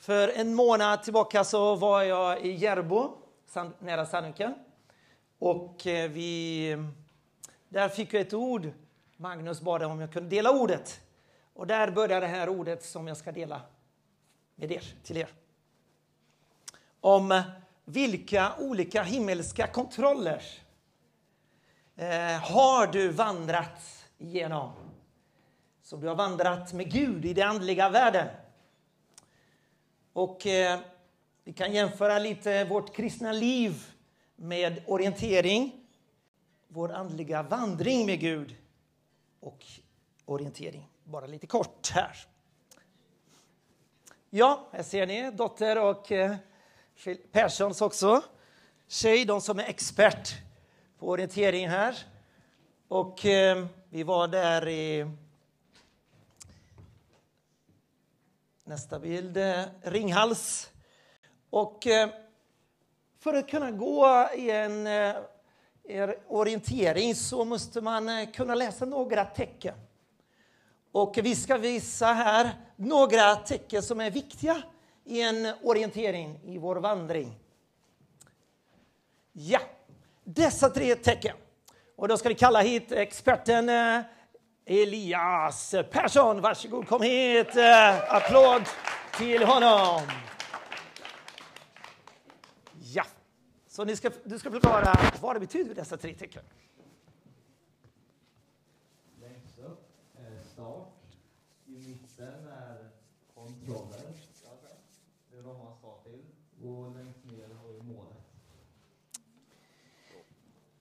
För en månad tillbaka så var jag i Järbo, nära Sandviken. Och eh, vi, där fick jag ett ord. Magnus bad om jag kunde dela ordet. Och där börjar det här ordet som jag ska dela med er, till er. Om vilka olika himmelska kontroller eh, har du vandrat igenom? Som du har vandrat med Gud i den andliga världen. Och eh, vi kan jämföra lite vårt kristna liv med orientering, vår andliga vandring med Gud och orientering. Bara lite kort här. Ja, här ser ni dotter och eh, Perssons också. Tjej, de som är expert på orientering här. Och eh, vi var där i Nästa bild, är Ringhals. Och eh, för att kunna gå i en eh, orientering så måste man kunna läsa några tecken. Och vi ska visa här några tecken som är viktiga i en orientering i vår vandring. Ja, dessa tre tecken. Och då ska vi kalla hit experten Elias Persson. Varsågod, kom hit. Eh, applåd till honom. Ja, så ni ska, du ska förklara vad det betyder dessa tre tecken. Längst upp är start. I mitten är kontroller. Det är de man ska till. Och längst ner har vi målet.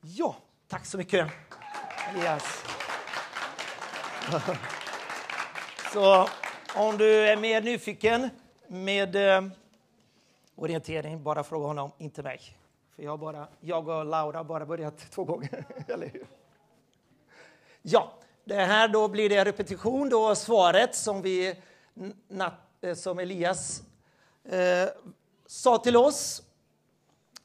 Ja, tack så mycket Elias. Så om du är mer nyfiken med eh, orientering, bara fråga honom, inte mig. För jag, bara, jag och Laura har bara börjat två gånger, eller hur? Ja, det här då blir det repetition då svaret som, vi, eh, som Elias eh, sa till oss.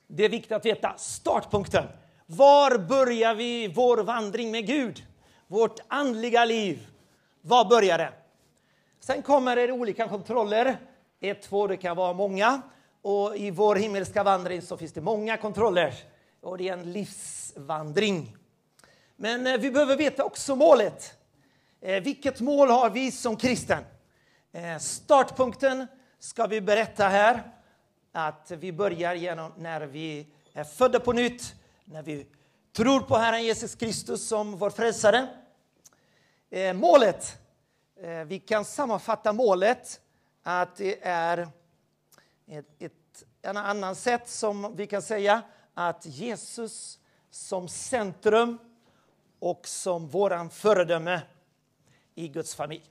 Det är viktigt att veta startpunkten. Var börjar vi vår vandring med Gud? Vårt andliga liv. Var börjar det? Sen kommer det olika kontroller. Ett, två, det kan vara många. Och i vår himmelska vandring så finns det många kontroller. Och det är en livsvandring. Men eh, vi behöver veta också målet. Eh, vilket mål har vi som kristen? Eh, startpunkten ska vi berätta här. Att vi börjar genom när vi är födda på nytt, när vi tror på Herren Jesus Kristus som vår frälsare. Eh, målet, eh, vi kan sammanfatta målet att det är ett, ett en annan sätt som vi kan säga att Jesus som centrum och som våran föredöme i Guds familj.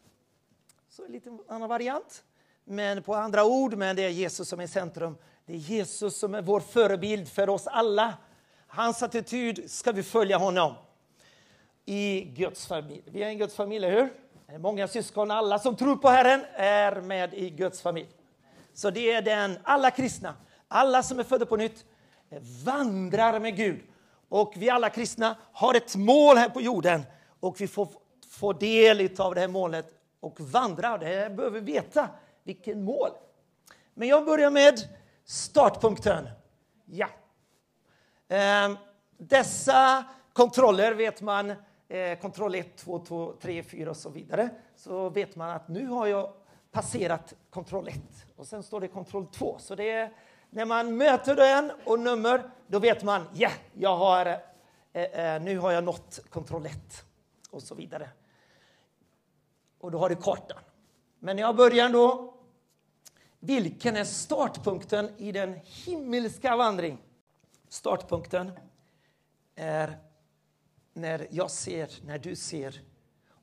Så en lite annan variant, men på andra ord, men det är Jesus som är centrum. Det är Jesus som är vår förebild för oss alla Hans attityd ska vi följa honom i Guds familj. Vi är en Guds familj, eller hur? Många syskon, alla som tror på Herren är med i Guds familj. Så det är den, alla kristna, alla som är födda på nytt eh, vandrar med Gud. Och vi alla kristna har ett mål här på jorden och vi får få del av det här målet och vandra. Det behöver vi veta, vilket mål. Men jag börjar med startpunkten. Ja, Ehm, dessa kontroller vet man, eh, kontroll 1, 2, 2, 3, 4 och så vidare, så vet man att nu har jag passerat kontroll 1 och sen står det kontroll 2. Så det är, när man möter den och nummer, då vet man, ja, jag har, eh, eh, nu har jag nått kontroll 1 och så vidare. Och då har du kartan. Men jag börjar då. Vilken är startpunkten i den himmelska vandringen? Startpunkten är när jag ser, när du ser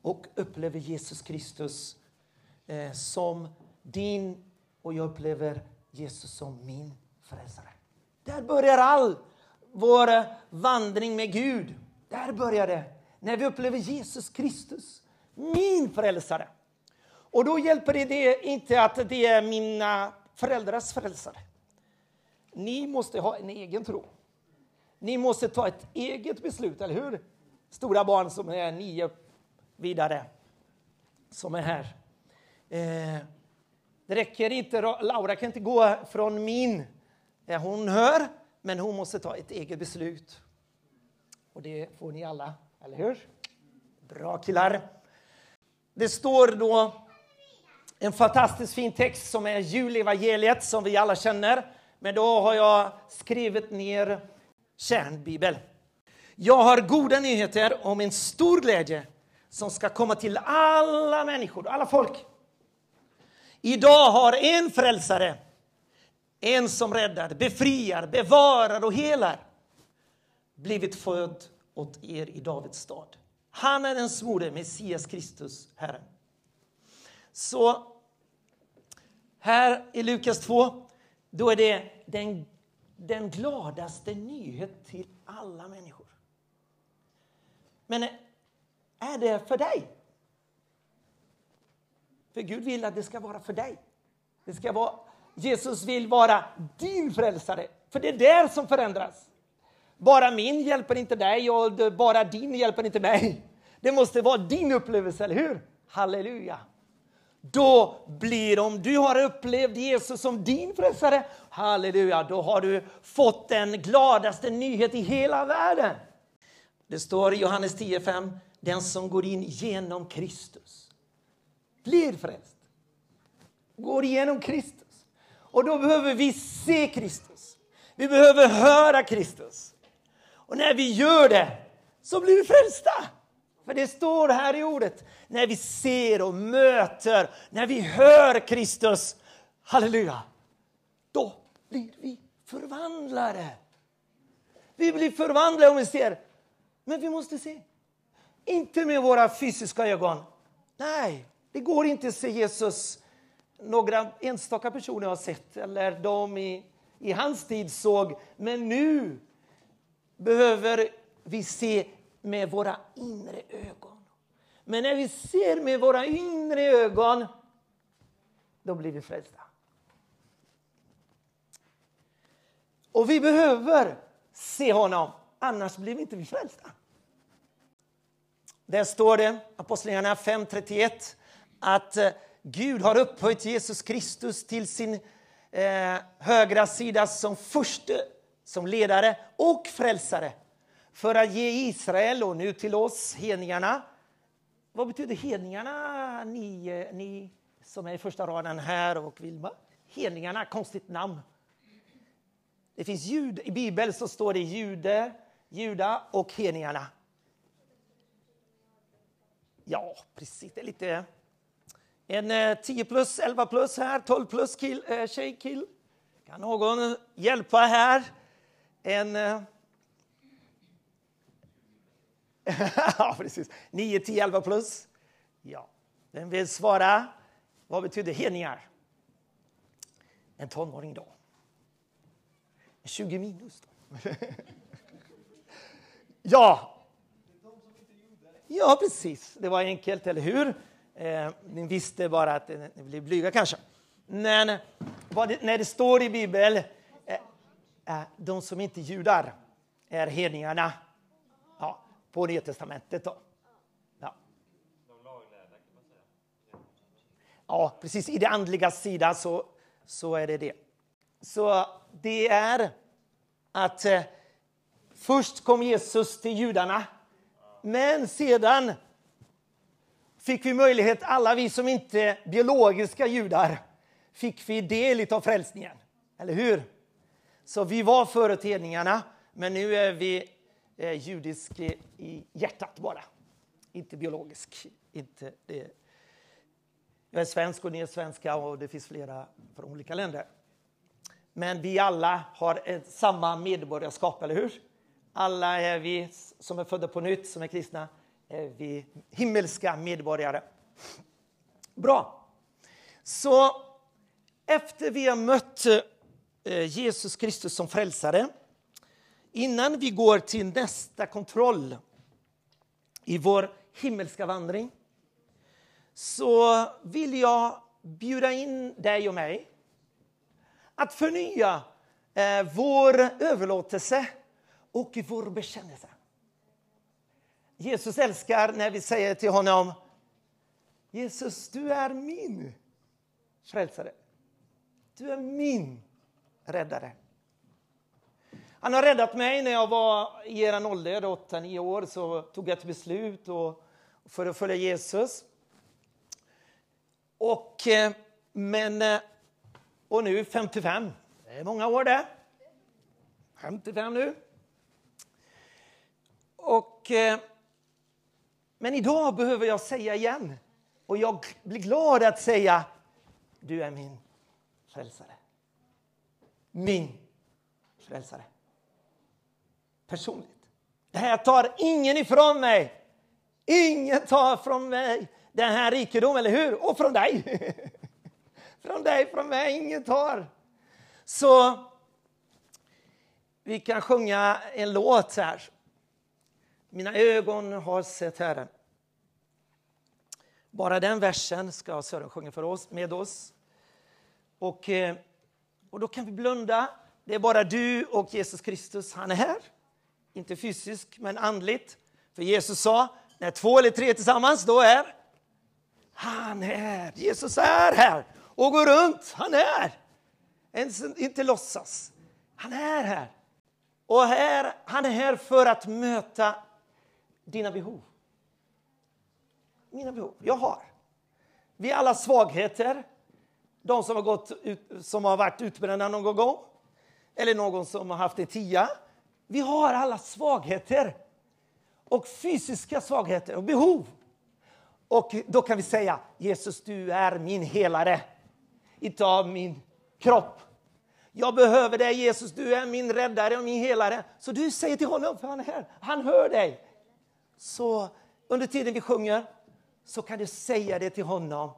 och upplever Jesus Kristus eh, som din och jag upplever Jesus som min frälsare. Där börjar all vår vandring med Gud. Där börjar det. När vi upplever Jesus Kristus, min frälsare. Och då hjälper det inte att det är mina föräldrars frälsare. Ni måste ha en egen tro. Ni måste ta ett eget beslut, eller hur? Stora barn som är nio vidare, som är här. Eh, Det räcker inte, Laura kan inte gå från min, eh, hon hör, men hon måste ta ett eget beslut. Och det får ni alla, eller hur? Bra killar. Det står då en fantastiskt fin text som är julevangeliet som vi alla känner. Men då har jag skrivit ner kärnbibel. Jag har goda nyheter om en stor glädje som ska komma till alla människor, alla folk. Idag har en frälsare, en som räddar, befriar, bevarar och helar blivit född åt er i Davids stad. Han är den smorde Messias Kristus, Herren. Så här i Lukas 2, då är det den, den gladaste nyhet till alla människor. Men är det för dig? För Gud vill att det ska vara för dig. Det ska vara, Jesus vill vara din frälsare, för det är där som förändras. Bara min hjälper inte dig och bara din hjälper inte mig. Det måste vara din upplevelse, eller hur? Halleluja! Då blir, om du har upplevt Jesus som din frälsare, halleluja, då har du fått den gladaste nyhet i hela världen. Det står i Johannes 10.5, den som går in genom Kristus blir frälst. Går igenom Kristus. Och då behöver vi se Kristus. Vi behöver höra Kristus. Och när vi gör det så blir vi frälsta. För det står här i ordet, när vi ser och möter, när vi hör Kristus, halleluja, då blir vi förvandlade. Vi blir förvandlade om vi ser, men vi måste se. Inte med våra fysiska ögon. Nej, det går inte att se Jesus. Några enstaka personer har sett, eller de i, i hans tid såg, men nu behöver vi se med våra inre ögon. Men när vi ser med våra inre ögon, då blir vi frälsta. Och vi behöver se honom, annars blir vi inte frälsta. Där står det, Apostlagärningarna 5.31, att eh, Gud har upphöjt Jesus Kristus till sin eh, högra sida som första, som ledare och frälsare för att ge Israel och nu till oss, hedningarna. Vad betyder hedningarna, ni, eh, ni som är i första raden här och Vilma? Hedningarna, konstigt namn. Det finns jud, I Bibeln så står det jude, juda och hedningarna. Ja, precis. Det är lite... En eh, 10 plus, 11 plus här, 12 plus kill, eh, tjej, kill. Kan någon hjälpa här? En... Eh, ja, precis. 9, 10, 11 plus. Ja. Den vill svara. Vad betyder hedningar? En tonåring då. 20 minus då. ja. Ja, precis. Det var enkelt, eller hur? Eh, ni visste bara att ni blev blyga kanske. Men det, när det står i Bibeln, eh, eh, de som inte är judar är hedningarna på Nya Testamentet. Då. Ja. ja, precis. I det andliga sidan så, så är det det. Så det är att eh, först kom Jesus till judarna, men sedan fick vi möjlighet, alla vi som inte är biologiska judar, fick vi del av frälsningen. Eller hur? Så vi var förut hedningarna, men nu är vi eh, judisk i hjärtat bara. Inte biologisk. Inte det. Jag är svensk och ni är svenska och det finns flera från olika länder. Men vi alla har ett, samma medborgarskap, eller hur? Alla är vi som är födda på nytt, som är kristna, är vi himmelska medborgare. Bra. Så efter vi har mött eh, Jesus Kristus som frälsare Innan vi går till nästa kontroll i vår himmelska vandring så vill jag bjuda in dig och mig att förnya eh, vår överlåtelse och vår bekännelse. Jesus älskar när vi säger till honom Jesus, du är min frälsare. du är min räddare. Han har räddat mig när jag var i er ålder, 8-9 år, så tog jag ett beslut och, för att följa Jesus. Och, eh, men, eh, och nu 55. Det är många år det. 55 nu. Och, eh, men idag behöver jag säga igen, och jag blir glad att säga, du är min frälsare. Min frälsare. Personligt. Det här tar ingen ifrån mig. Ingen tar från mig den här rikedomen, eller hur? Och från dig. från dig, från mig, ingen tar. Så vi kan sjunga en låt här. Mina ögon har sett Herren. Bara den versen ska Sören sjunga för oss, med oss. Och, eh, och då kan vi blunda. Det är bara du och Jesus Kristus. Han är här. Inte fysiskt, men andligt. För Jesus sa, när två eller tre tillsammans, då är han här. Jesus är här och går runt. Han är. Ens inte låtsas. Han är här. Och här, han är här för att möta dina behov. Mina behov. Jag har. Vi alla svagheter. De som har, gått ut, som har varit utbrända någon gång. Eller någon som har haft en tia. Vi har alla svagheter. Och fysiska svagheter och behov. Och då kan vi säga Jesus, du är min helare. utav min kropp. Jag behöver dig Jesus, du är min räddare och min helare. Så du säger till honom, för han är här. Han hör dig. Så under tiden vi sjunger så kan du säga det till honom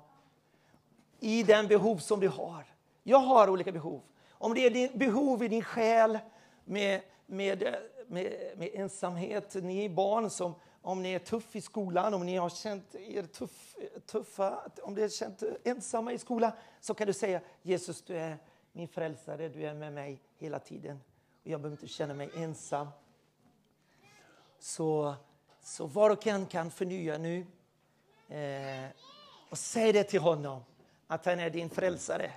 i den behov som du har. Jag har olika behov. Om det är din behov i din själ med, med, med, med ensamhet, ni är barn som om ni är tuff i skolan, om ni har känt er tuff, tuffa, om ni har känt ensamma i skolan, så kan du säga Jesus, du är min frälsare, du är med mig hela tiden. Och jag behöver inte känna mig ensam. Så, så var och en kan förnya nu. Eh, och säg det till honom, att han är din frälsare.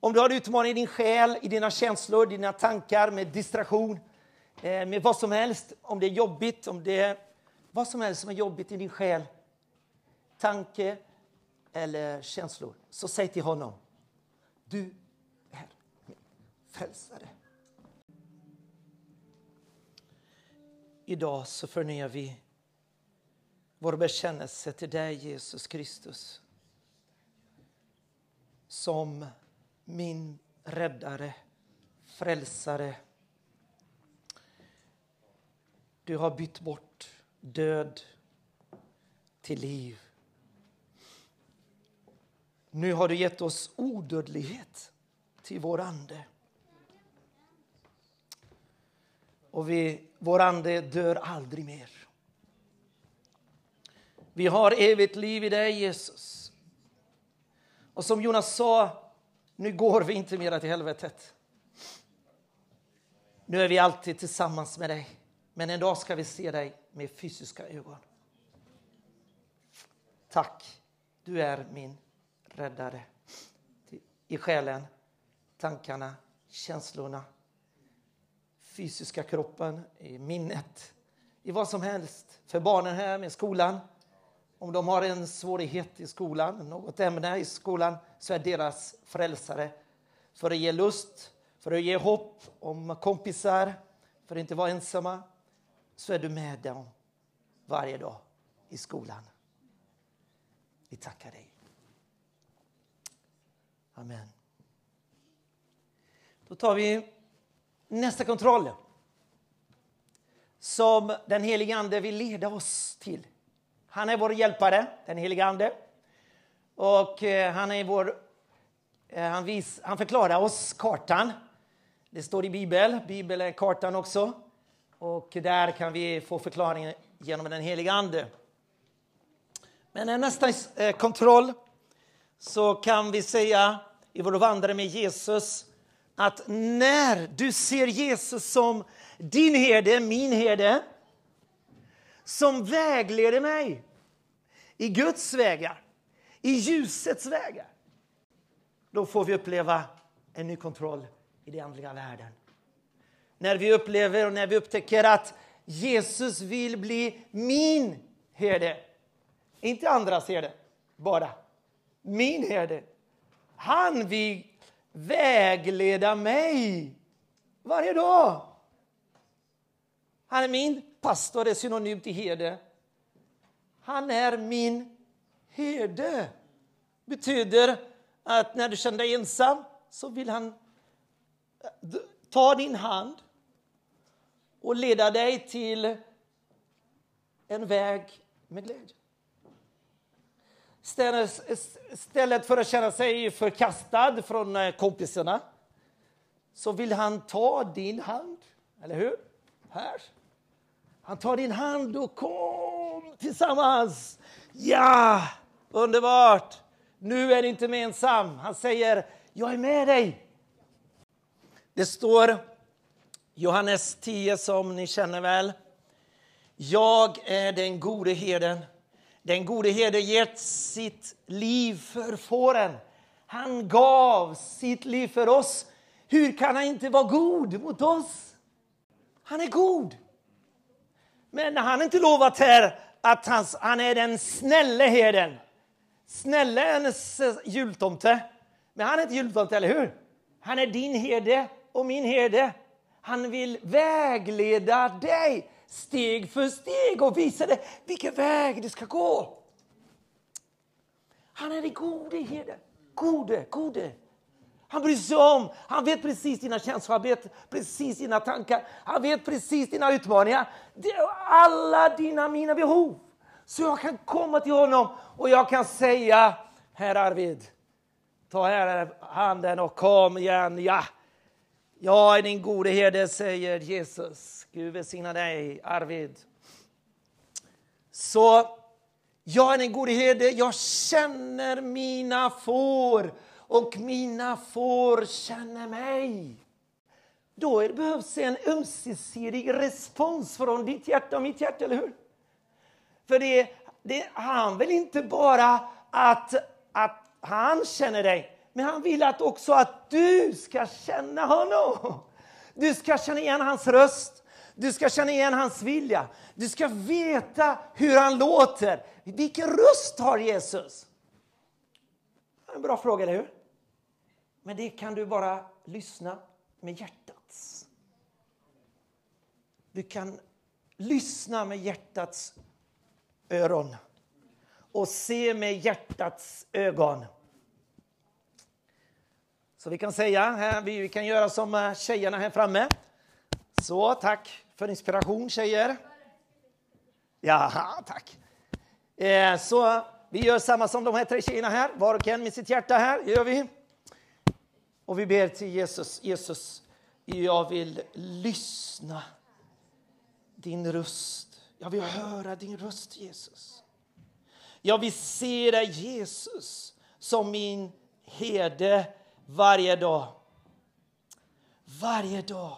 Om du har utmaning i din själ, i dina känslor, dina tankar, med distraktion, eh, med vad som helst, om det är jobbigt, om det är vad som helst som är jobbigt i din själ, tanke eller känslor, så säg till honom, du är min frälsare. Idag så förnyar vi vår bekännelse till dig, Jesus Kristus som min räddare, frälsare. Du har bytt bort död till liv. Nu har du gett oss odödlighet till vår ande. Och vi, vår ande dör aldrig mer. Vi har evigt liv i dig, Jesus. Och som Jonas sa, nu går vi inte mera till helvetet. Nu är vi alltid tillsammans med dig. Men en dag ska vi se dig med fysiska ögon. Tack, du är min räddare. I själen, tankarna, känslorna, fysiska kroppen, i minnet, i vad som helst. För barnen här med skolan, om de har en svårighet i skolan, något ämne i skolan, så är deras frälsare för att ge lust, för att ge hopp om kompisar, för att inte vara ensamma, så är du med dem varje dag i skolan. Vi tackar dig. Amen. Då tar vi nästa kontroll som den helige Ande vill leda oss till. Han är vår hjälpare, den helige Ande. Och eh, han, är vår, eh, han, vis, han förklarar oss kartan. Det står i Bibeln. Bibeln är kartan också. Och där kan vi få förklaringen genom den helige Ande. Men nästa eh, kontroll så kan vi säga i vår vandring med Jesus att när du ser Jesus som din herde, min herde som vägleder mig i Guds vägar, i ljusets vägar då får vi uppleva en ny kontroll i den andliga världen. När vi upplever och när vi upptäcker att Jesus vill bli min herde. Inte andras herde, bara. Min herde. Han vill vägleda mig varje dag. Han är min pastor, är synonymt till herde. Han är min herde. betyder att när du känner dig ensam så vill han eh, ta din hand och leda dig till en väg med glädje. Istället för att känna sig förkastad från eh, kompisarna så vill han ta din hand, eller hur? Här. Han tar din hand och kom tillsammans. Ja, underbart! Nu är du inte mer ensam. Han säger, jag är med dig. Det står Johannes 10 som ni känner väl. Jag är den gode herden. Den gode herden gett sitt liv för fåren. Han gav sitt liv för oss. Hur kan han inte vara god mot oss? Han är god. Men han har inte lovat här att han, han är den snälle herden. Snälle är en jultomte. Men han är inte jultomte, eller hur? Han är din herde och min herde. Han vill vägleda dig steg för steg och visa dig vilken väg du ska gå. Han är den gode herden. Gode, gode. Han bryr sig om. Han vet precis dina känslor, han vet precis dina tankar. Han vet precis dina utmaningar. Alla dina, mina behov. Så jag kan komma till honom och jag kan säga, herr Arvid, ta här handen och kom igen. Ja, jag är din gode herde, säger Jesus. Gud välsigna dig, Arvid. Så jag är din gode herde, jag känner mina får och mina får känner mig. Då behövs en ömsesidig respons från ditt hjärta och mitt hjärta, eller hur? För det, det, han vill inte bara att, att han känner dig, men han vill att också att du ska känna honom. Du ska känna igen hans röst, du ska känna igen hans vilja. Du ska veta hur han låter. Vilken röst har Jesus? En bra fråga, eller hur? Men det kan du bara lyssna med hjärtats. Du kan lyssna med hjärtats öron och se med hjärtats ögon. Så vi kan säga, här, vi kan göra som eh, tjejerna här framme. Så, tack för inspiration tjejer. Jaha, tack. Eh, så vi gör samma som de här tre tjejerna här, var och en med sitt hjärta här, gör vi. Och vi ber till Jesus, Jesus, jag vill lyssna din röst. Jag vill höra din röst, Jesus. Jag vill se dig, Jesus, som min herde varje dag. Varje dag.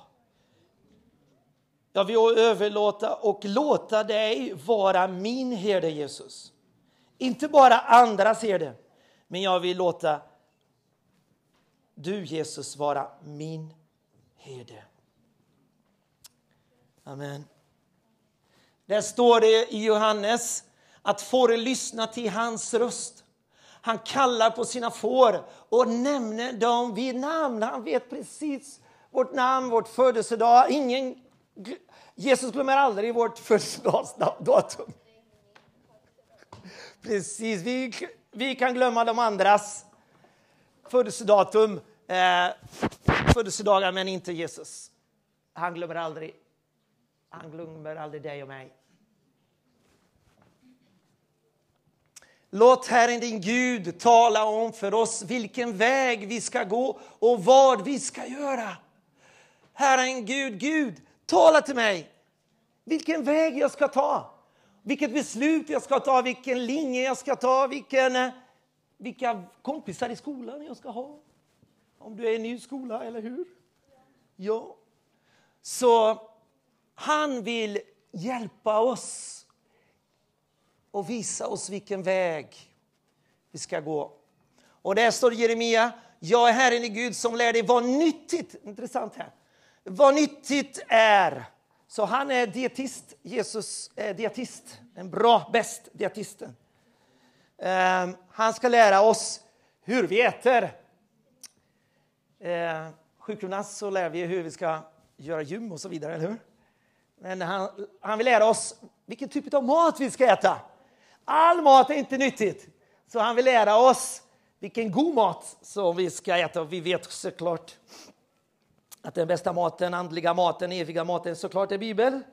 Jag vill överlåta och låta dig vara min herde, Jesus. Inte bara andras herde, men jag vill låta du, Jesus, vara min herde. Amen. Där står det i Johannes att får lyssna till hans röst. Han kallar på sina får och nämner dem vid namn. Han vet precis vårt namn, vårt födelsedag. Ingen, Jesus glömmer aldrig vårt födelsedagsdatum. Precis, vi, vi kan glömma de andras födelsedatum, eh, födelsedagar, men inte Jesus. Han glömmer aldrig. Han glömmer aldrig dig och mig. Låt Herren din Gud tala om för oss vilken väg vi ska gå och vad vi ska göra. Herren Gud, Gud, tala till mig. Vilken väg jag ska ta. Vilket beslut jag ska ta, vilken linje jag ska ta, vilken, eh, vilka kompisar i skolan jag ska ha. Om du är i en ny skola, eller hur? Ja. Så han vill hjälpa oss och visa oss vilken väg vi ska gå. Och där står Jeremia, Jag är Herren i Gud som lär dig vad nyttigt, intressant här, vad nyttigt är. Så han är dietist, Jesus är dietist, en bra, bäst dietisten. Ehm, han ska lära oss hur vi äter. Ehm, sjukgymnast så lär vi hur vi ska göra gym och så vidare, eller hur? Men han, han vill lära oss vilken typ av mat vi ska äta. All mat är inte nyttigt, så han vill lära oss vilken god mat som vi ska äta. Och vi vet såklart att den bästa maten, andliga maten, eviga maten såklart är Bibeln.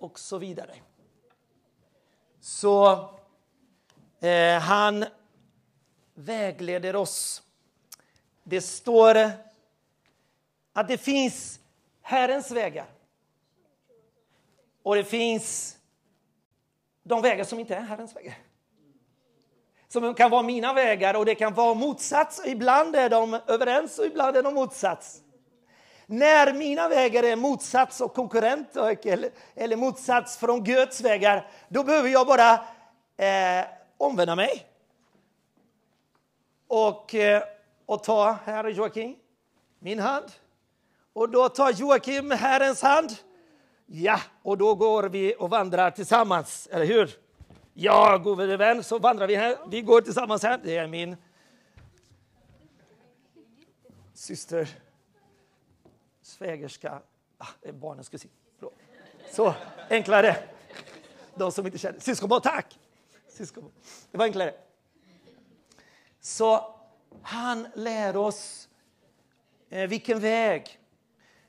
Och så vidare. Så eh, han vägleder oss. Det står att det finns Herrens vägar. Och det finns de vägar som inte är Herrens vägar. Som kan vara mina vägar och det kan vara motsats. Ibland är de överens och ibland är de motsats. När mina vägar är motsats och konkurrent eller, eller motsats från Guds vägar, då behöver jag bara eh, omvända mig. Och, eh, och ta, här är Joakim, min hand. Och då tar Joakim Herrens hand. Ja, och då går vi och vandrar tillsammans, eller hur? Ja, gode vän, så vandrar vi här. Vi går tillsammans här. Det är min syster, svägerska. Ah, eh, barnens kusin. Så, enklare. De som inte känner. Syskonbarn, tack! Syskonbarn. Det var enklare. Så han lär oss eh, vilken väg.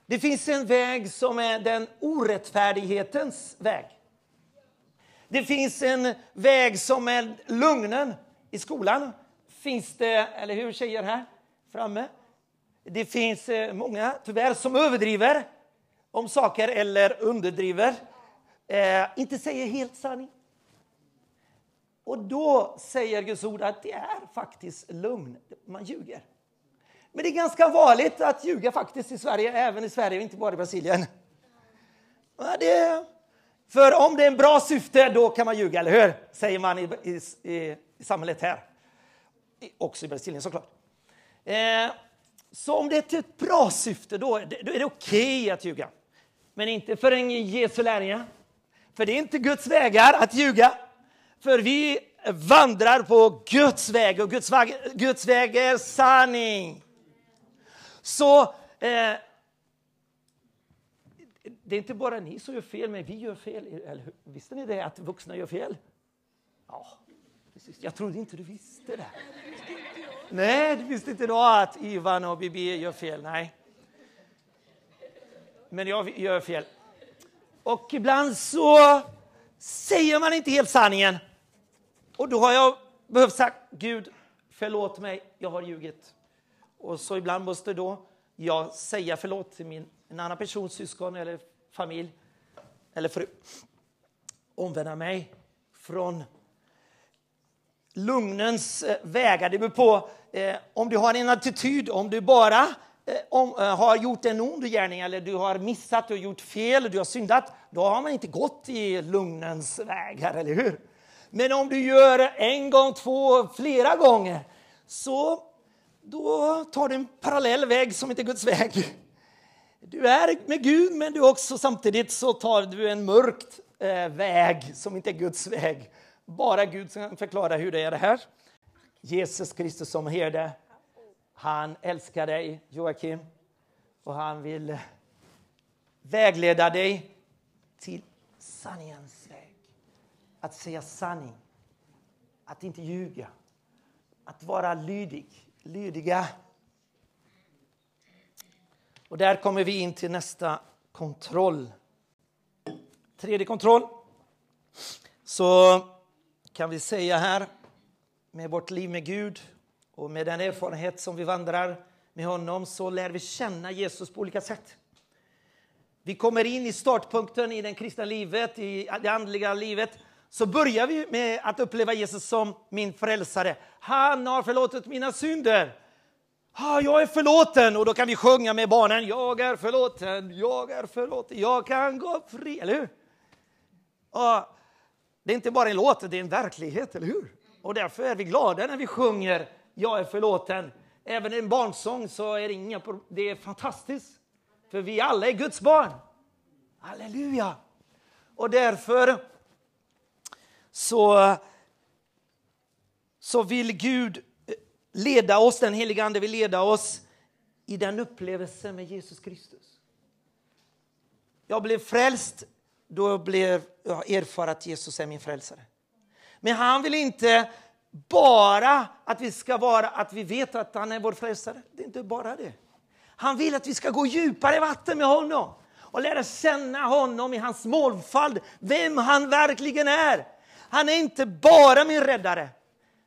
Det finns en väg som är den orättfärdighetens väg. Det finns en väg som är lugnen. I skolan finns det, eller hur tjejer här framme? Det finns eh, många, tyvärr, som överdriver om saker eller underdriver. Eh, inte säger helt sanning. Och då säger Guds ord att det är faktiskt lugn. Man ljuger. Men det är ganska vanligt att ljuga faktiskt i Sverige, även i Sverige, inte bara i Brasilien. Det, för om det är en bra syfte, då kan man ljuga, eller hur? Säger man i, i, i, i samhället här. Också i Brasilien såklart. Eh, så om det är ett bra syfte, då, då är det okej okay att ljuga. Men inte för en Jesu lärjunge. För det är inte Guds vägar att ljuga. För vi vandrar på Guds väg och Guds väg, Guds väg är sanning. Så eh, det är inte bara ni som gör fel, men vi gör fel. Eller, visste ni det, att vuxna gör fel? Ja, precis. Jag trodde inte du visste det. Nej, du visste inte då att Ivan och Bibi gör fel. Nej. Men jag gör fel. Och ibland så säger man inte helt sanningen. Och då har jag behövt säga Gud, förlåt mig, jag har ljugit. Och så ibland måste då jag säga förlåt till min, en annan persons syskon eller familj eller fru. Omvända mig från lugnens eh, vägar. Det beror på eh, om du har en attityd, om du bara eh, om, eh, har gjort en ond gärning eller du har missat, och gjort fel, du har syndat, då har man inte gått i lugnens vägar, eller hur? Men om du gör en gång, två, flera gånger, så då tar du en parallell väg som inte är Guds väg. Du är med Gud, men du också samtidigt så tar du en mörkt eh, väg som inte är Guds väg. Bara Gud kan förklara hur det är det här. Jesus Kristus som herde, han älskar dig, Joakim, och han vill vägleda dig till sanningens väg. Att säga sanning, att inte ljuga, att vara lydig lydiga. Och där kommer vi in till nästa kontroll. Tredje kontroll. Så kan vi säga här med vårt liv med Gud och med den erfarenhet som vi vandrar med honom så lär vi känna Jesus på olika sätt. Vi kommer in i startpunkten i det kristna livet, i det andliga livet så börjar vi med att uppleva Jesus som min frälsare. Han har förlåtit mina synder. Ah, jag är förlåten och då kan vi sjunga med barnen. Jag är förlåten, jag är förlåten, jag kan gå fri. Eller hur? Ah, det är inte bara en låt, det är en verklighet, eller hur? Och därför är vi glada när vi sjunger jag är förlåten. Även en barnsång så är det inga Det är fantastiskt. För vi alla är Guds barn. Halleluja! Och därför så, så vill Gud eh, leda oss, den heliga Ande vill leda oss i den upplevelsen med Jesus Kristus. Jag blev frälst då blev jag att Jesus är min frälsare. Men han vill inte bara att vi ska vara att vi vet att han är vår frälsare. Det är inte bara det. Han vill att vi ska gå djupare i vatten med honom och lära känna honom i hans mångfald, vem han verkligen är. Han är inte bara min räddare,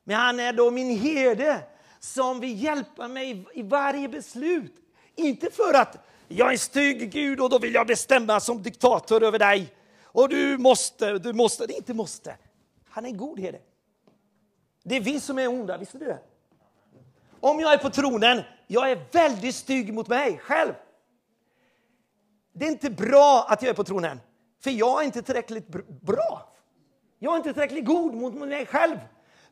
men han är då min herde som vill hjälpa mig i varje beslut. Inte för att jag är en stygg Gud och då vill jag bestämma som diktator över dig. Och du måste, du måste, det är inte måste. Han är en god herde. Det är vi som är onda, visste du det? Om jag är på tronen, jag är väldigt stygg mot mig själv. Det är inte bra att jag är på tronen, för jag är inte tillräckligt bra. Jag är inte tillräckligt god mot mig själv.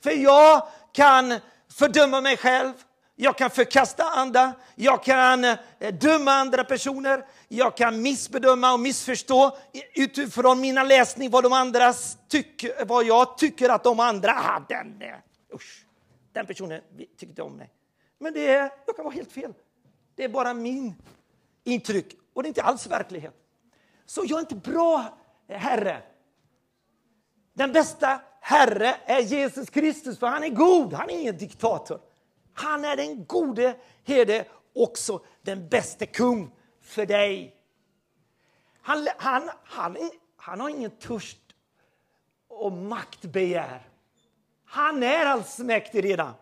För jag kan fördöma mig själv, jag kan förkasta andra, jag kan eh, döma andra personer, jag kan missbedöma och missförstå utifrån mina läsning vad de andras tycker, vad jag tycker att de andra, hade. den, usch, den personen tyckte om mig. Men det är, jag kan vara helt fel. Det är bara min intryck och det är inte alls verklighet. Så jag är inte bra Herre. Den bästa Herre är Jesus Kristus, för han är god, han är ingen diktator. Han är den gode herde, också den bästa kung för dig. Han, han, han, han har ingen törst och maktbegär. Han är allsmäktig redan.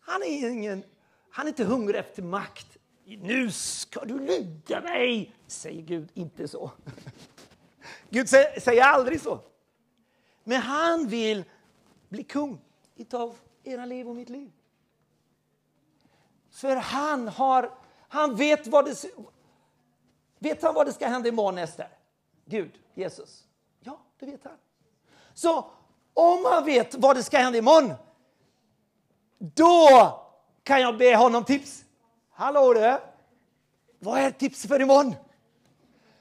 Han är, ingen, han är inte hungrig efter makt. Nu ska du lyda mig, säger Gud inte så. Gud säger aldrig så. Men han vill bli kung utav era liv och mitt liv. För han har, han vet vad det, vet han vad det ska hända imorgon Ester? Gud, Jesus. Ja, det vet han. Så om han vet vad det ska hända imorgon, då kan jag be honom tips. Hallå du! Vad är tips för imorgon?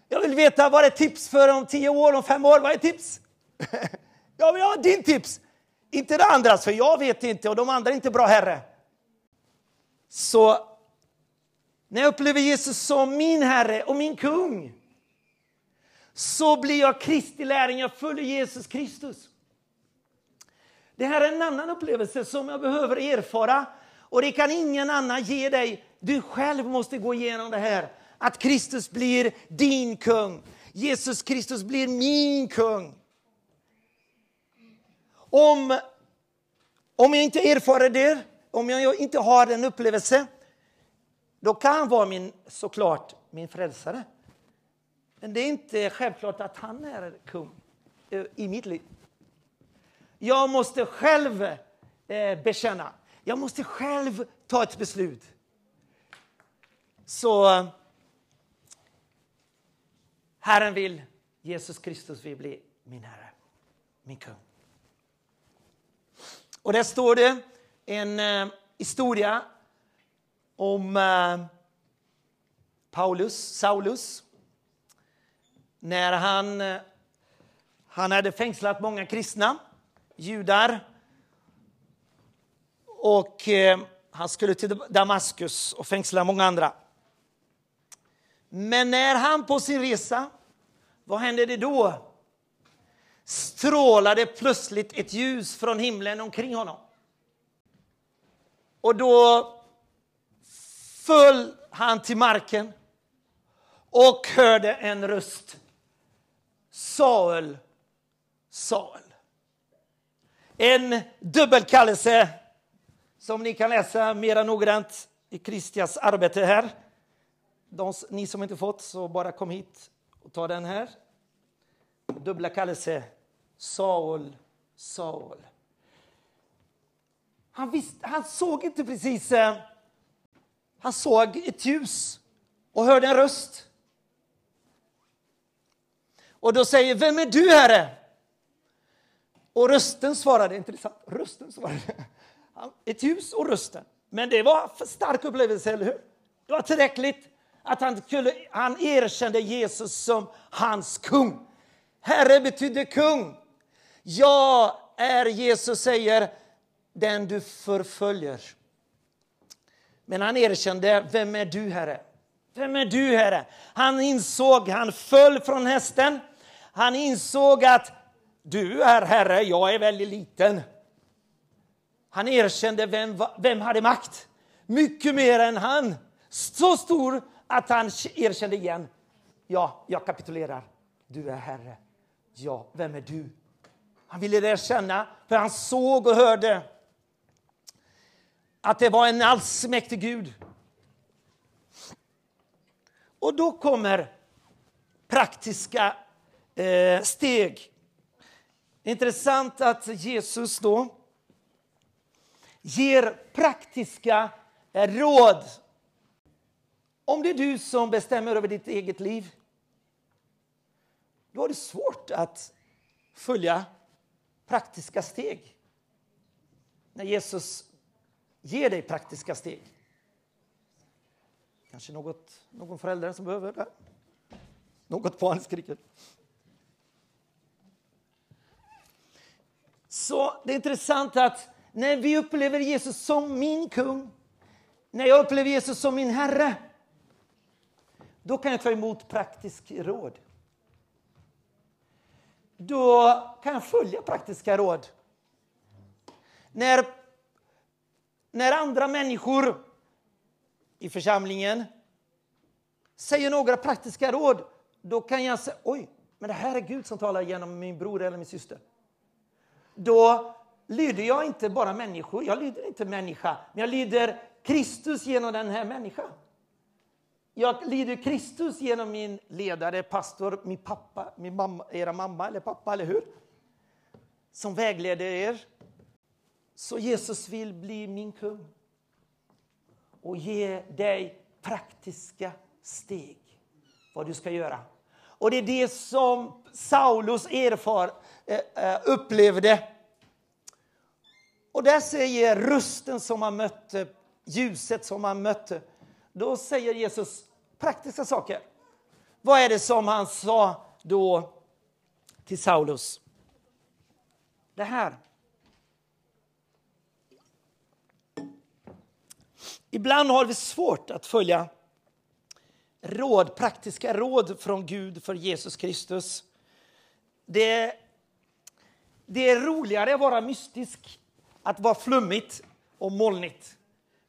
Jag vill veta vad är tips för om tio år, om fem år? Vad är tips? Jag vill ha din tips, inte det andras, för jag vet inte och de andra är inte bra herre. Så när jag upplever Jesus som min Herre och min kung så blir jag Kristi lärling, jag följer Jesus Kristus. Det här är en annan upplevelse som jag behöver erfara och det kan ingen annan ge dig. Du själv måste gå igenom det här. Att Kristus blir din kung. Jesus Kristus blir min kung. Om, om jag inte erfar det om jag inte har en upplevelse, då kan han vara min, såklart min frälsare. Men det är inte självklart att han är kung eh, i mitt liv. Jag måste själv eh, bekänna. Jag måste själv ta ett beslut. Så Herren vill, Jesus Kristus vill bli min Herre, min kung. Och där står det en eh, historia om eh, Paulus, Saulus. När han, eh, han hade fängslat många kristna, judar. Och eh, han skulle till Damaskus och fängsla många andra. Men när han på sin resa, vad hände det då? Strålade plötsligt ett ljus från himlen omkring honom. Och då föll han till marken och hörde en röst. Saul, Saul. En dubbelkallelse som ni kan läsa mera noggrant i Kristias arbete här. De, ni som inte fått, så bara kom hit och ta den här. Dubbla kallelse. Saul, Saul. Han, visste, han såg inte precis... Eh, han såg ett ljus och hörde en röst. Och då säger Vem är du, Herre? Och rösten svarade, intressant, rösten svarade. ett ljus och rösten. Men det var en stark upplevelse, eller hur? Det var tillräckligt att han, skulle, han erkände Jesus som hans kung. Herre betyder kung. Jag är, Jesus säger, den du förföljer. Men han erkände, vem är du Herre? Vem är du Herre? Han insåg, han föll från hästen. Han insåg att du är Herre, jag är väldigt liten. Han erkände vem, vem hade makt. Mycket mer än han. Så stor att han erkände igen. Ja, jag kapitulerar. Du är Herre. Ja, vem är du? Han ville erkänna, för han såg och hörde att det var en allsmäktig Gud. Och då kommer praktiska eh, steg. Intressant att Jesus då ger praktiska eh, råd. Om det är du som bestämmer över ditt eget liv, då är det svårt att följa praktiska steg. När Jesus ger dig praktiska steg. Kanske något, någon förälder som behöver det. Något barn skriker. Så det är intressant att när vi upplever Jesus som min kung, när jag upplever Jesus som min Herre, då kan jag ta emot praktisk råd. Då kan jag följa praktiska råd. När, när andra människor i församlingen säger några praktiska råd, då kan jag säga oj, men det här är Gud som talar genom min bror eller min syster. Då lyder jag inte bara människor, jag lyder inte människa, men jag lyder Kristus genom den här människan. Jag lyder Kristus genom min ledare, pastor, min pappa, min mamma, era mamma eller pappa, eller hur? Som vägleder er. Så Jesus vill bli min kung och ge dig praktiska steg vad du ska göra. Och det är det som Saulus erfar, eh, eh, upplevde. Och där säger rösten som han mötte, ljuset som han mötte, då säger Jesus praktiska saker. Vad är det som han sa då till Saulus? Det här. Ibland har vi svårt att följa råd, praktiska råd från Gud för Jesus Kristus. Det, det är roligare att vara mystisk, att vara flummigt och molnigt.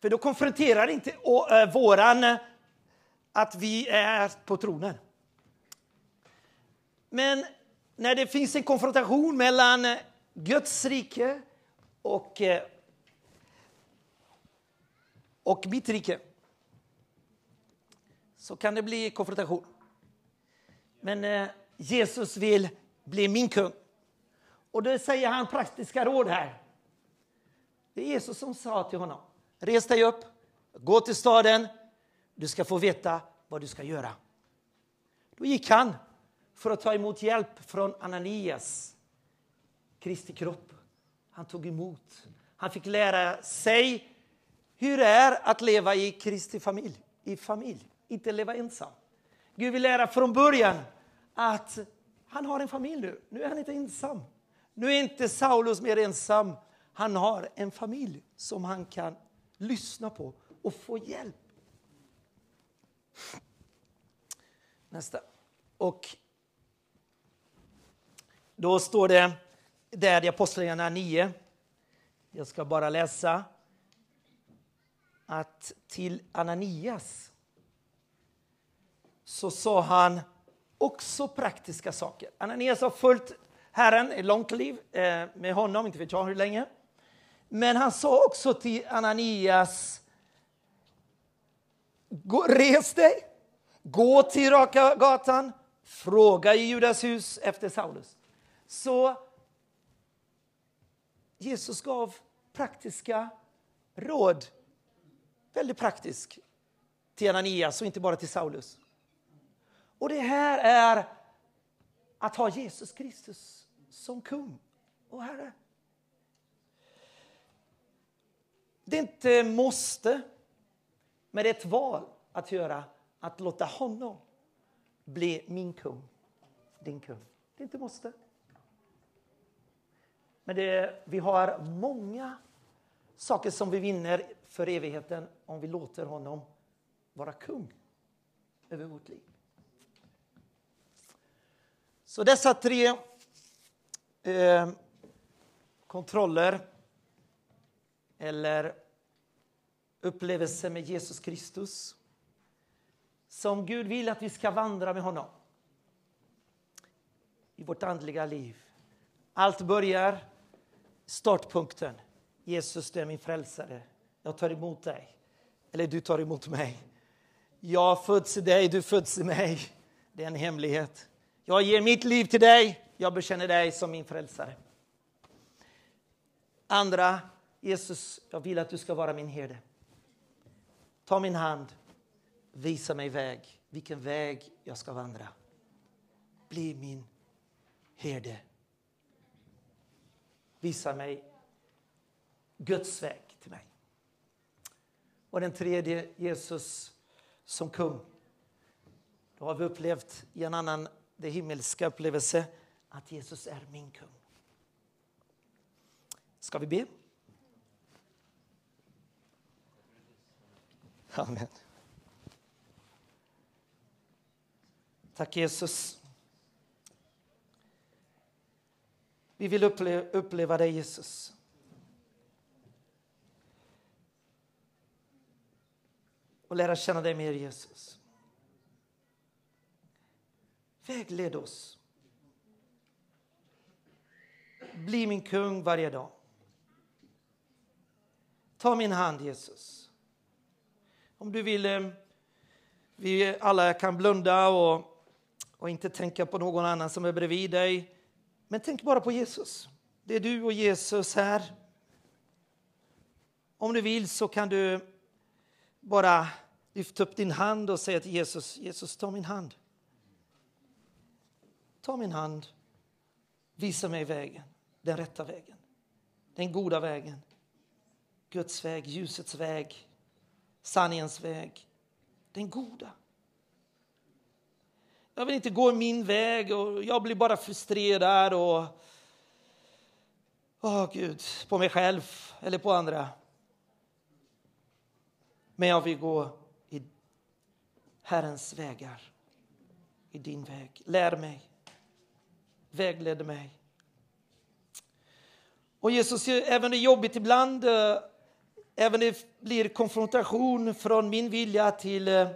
För då konfronterar inte eh, våran att vi är på tronen. Men när det finns en konfrontation mellan Guds rike och eh, och mitt rike så kan det bli konfrontation. Men eh, Jesus vill bli min kung. Och då säger han praktiska råd här. Det är Jesus som sa till honom. Res dig upp, gå till staden, du ska få veta vad du ska göra. Då gick han för att ta emot hjälp från Ananias, Kristi kropp. Han tog emot. Han fick lära sig hur det är att leva i Kristi familj, i familj, inte leva ensam. Gud vill lära från början att han har en familj nu. Nu är han inte ensam. Nu är inte Saulus mer ensam. Han har en familj som han kan lyssna på och få hjälp. Nästa. Och då står det där i Apostlagärningarna 9. Jag ska bara läsa att till Ananias så sa han också praktiska saker. Ananias har följt Herren ett långt liv eh, med honom, inte vet jag hur länge. Men han sa också till Ananias, res dig, gå till Raka gatan, fråga i Judas hus efter Saulus. Så Jesus gav praktiska råd väldigt praktisk till Ananias och inte bara till Saulus. Och det här är att ha Jesus Kristus som kung och Herre. Det är inte måste, men det är ett val att göra, att låta honom bli min kung, din kung. Det är inte måste. Men det, vi har många saker som vi vinner för evigheten om vi låter honom vara kung över vårt liv. Så dessa tre eh, kontroller eller upplevelser med Jesus Kristus som Gud vill att vi ska vandra med honom i vårt andliga liv. Allt börjar startpunkten. Jesus, du är min frälsare. Jag tar emot dig. Eller du tar emot mig. Jag föds i dig, du föds i mig. Det är en hemlighet. Jag ger mitt liv till dig. Jag bekänner dig som min frälsare. Andra, Jesus, jag vill att du ska vara min herde. Ta min hand, visa mig väg, vilken väg jag ska vandra. Bli min herde. Visa mig Guds väg. Och den tredje, Jesus som kung. Då har vi upplevt i en annan, det himmelska upplevelse, att Jesus är min kung. Ska vi be? Amen. Tack Jesus. Vi vill uppleva, uppleva dig Jesus. Och lära känna dig mer Jesus. Vägled oss. Bli min kung varje dag. Ta min hand Jesus. Om du vill, eh, vi alla kan blunda och, och inte tänka på någon annan som är bredvid dig. Men tänk bara på Jesus. Det är du och Jesus här. Om du vill så kan du bara Lyft upp din hand och säg till Jesus, Jesus ta min hand. Ta min hand, visa mig vägen, den rätta vägen, den goda vägen. Guds väg, ljusets väg, sanningens väg, den goda. Jag vill inte gå min väg och jag blir bara frustrerad och Åh oh, Gud, på mig själv eller på andra. Men jag vill gå Herrens vägar, i din väg. Lär mig, vägled mig. Och Jesus, även det är jobbigt ibland, eh, även det blir konfrontation från min vilja till, eh,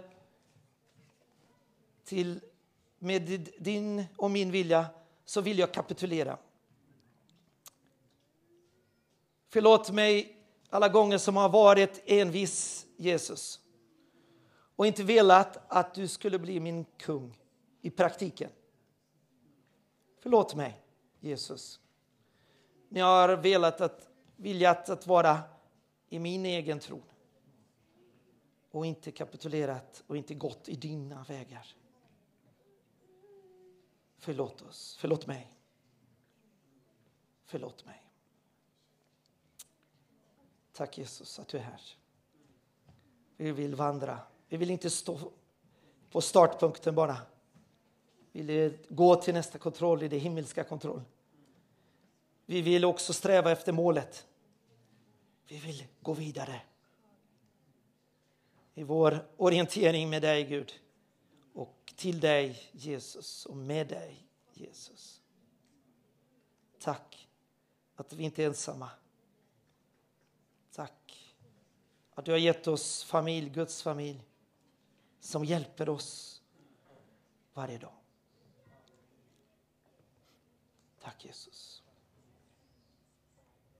till med din och min vilja, så vill jag kapitulera. Förlåt mig alla gånger som har varit envis, Jesus och inte velat att du skulle bli min kung i praktiken. Förlåt mig, Jesus. När jag har velat att, viljat att vara i min egen tro och inte kapitulerat och inte gått i dina vägar. Förlåt oss, förlåt mig. Förlåt mig. Tack Jesus att du är här. Vi vill vandra. Vi vill inte stå på startpunkten bara. Vi vill gå till nästa kontroll, i det himmelska kontroll. Vi vill också sträva efter målet. Vi vill gå vidare. I vår orientering med dig, Gud. Och till dig, Jesus, och med dig, Jesus. Tack att vi inte är ensamma. Tack att du har gett oss familj, Guds familj, som hjälper oss varje dag. Tack Jesus.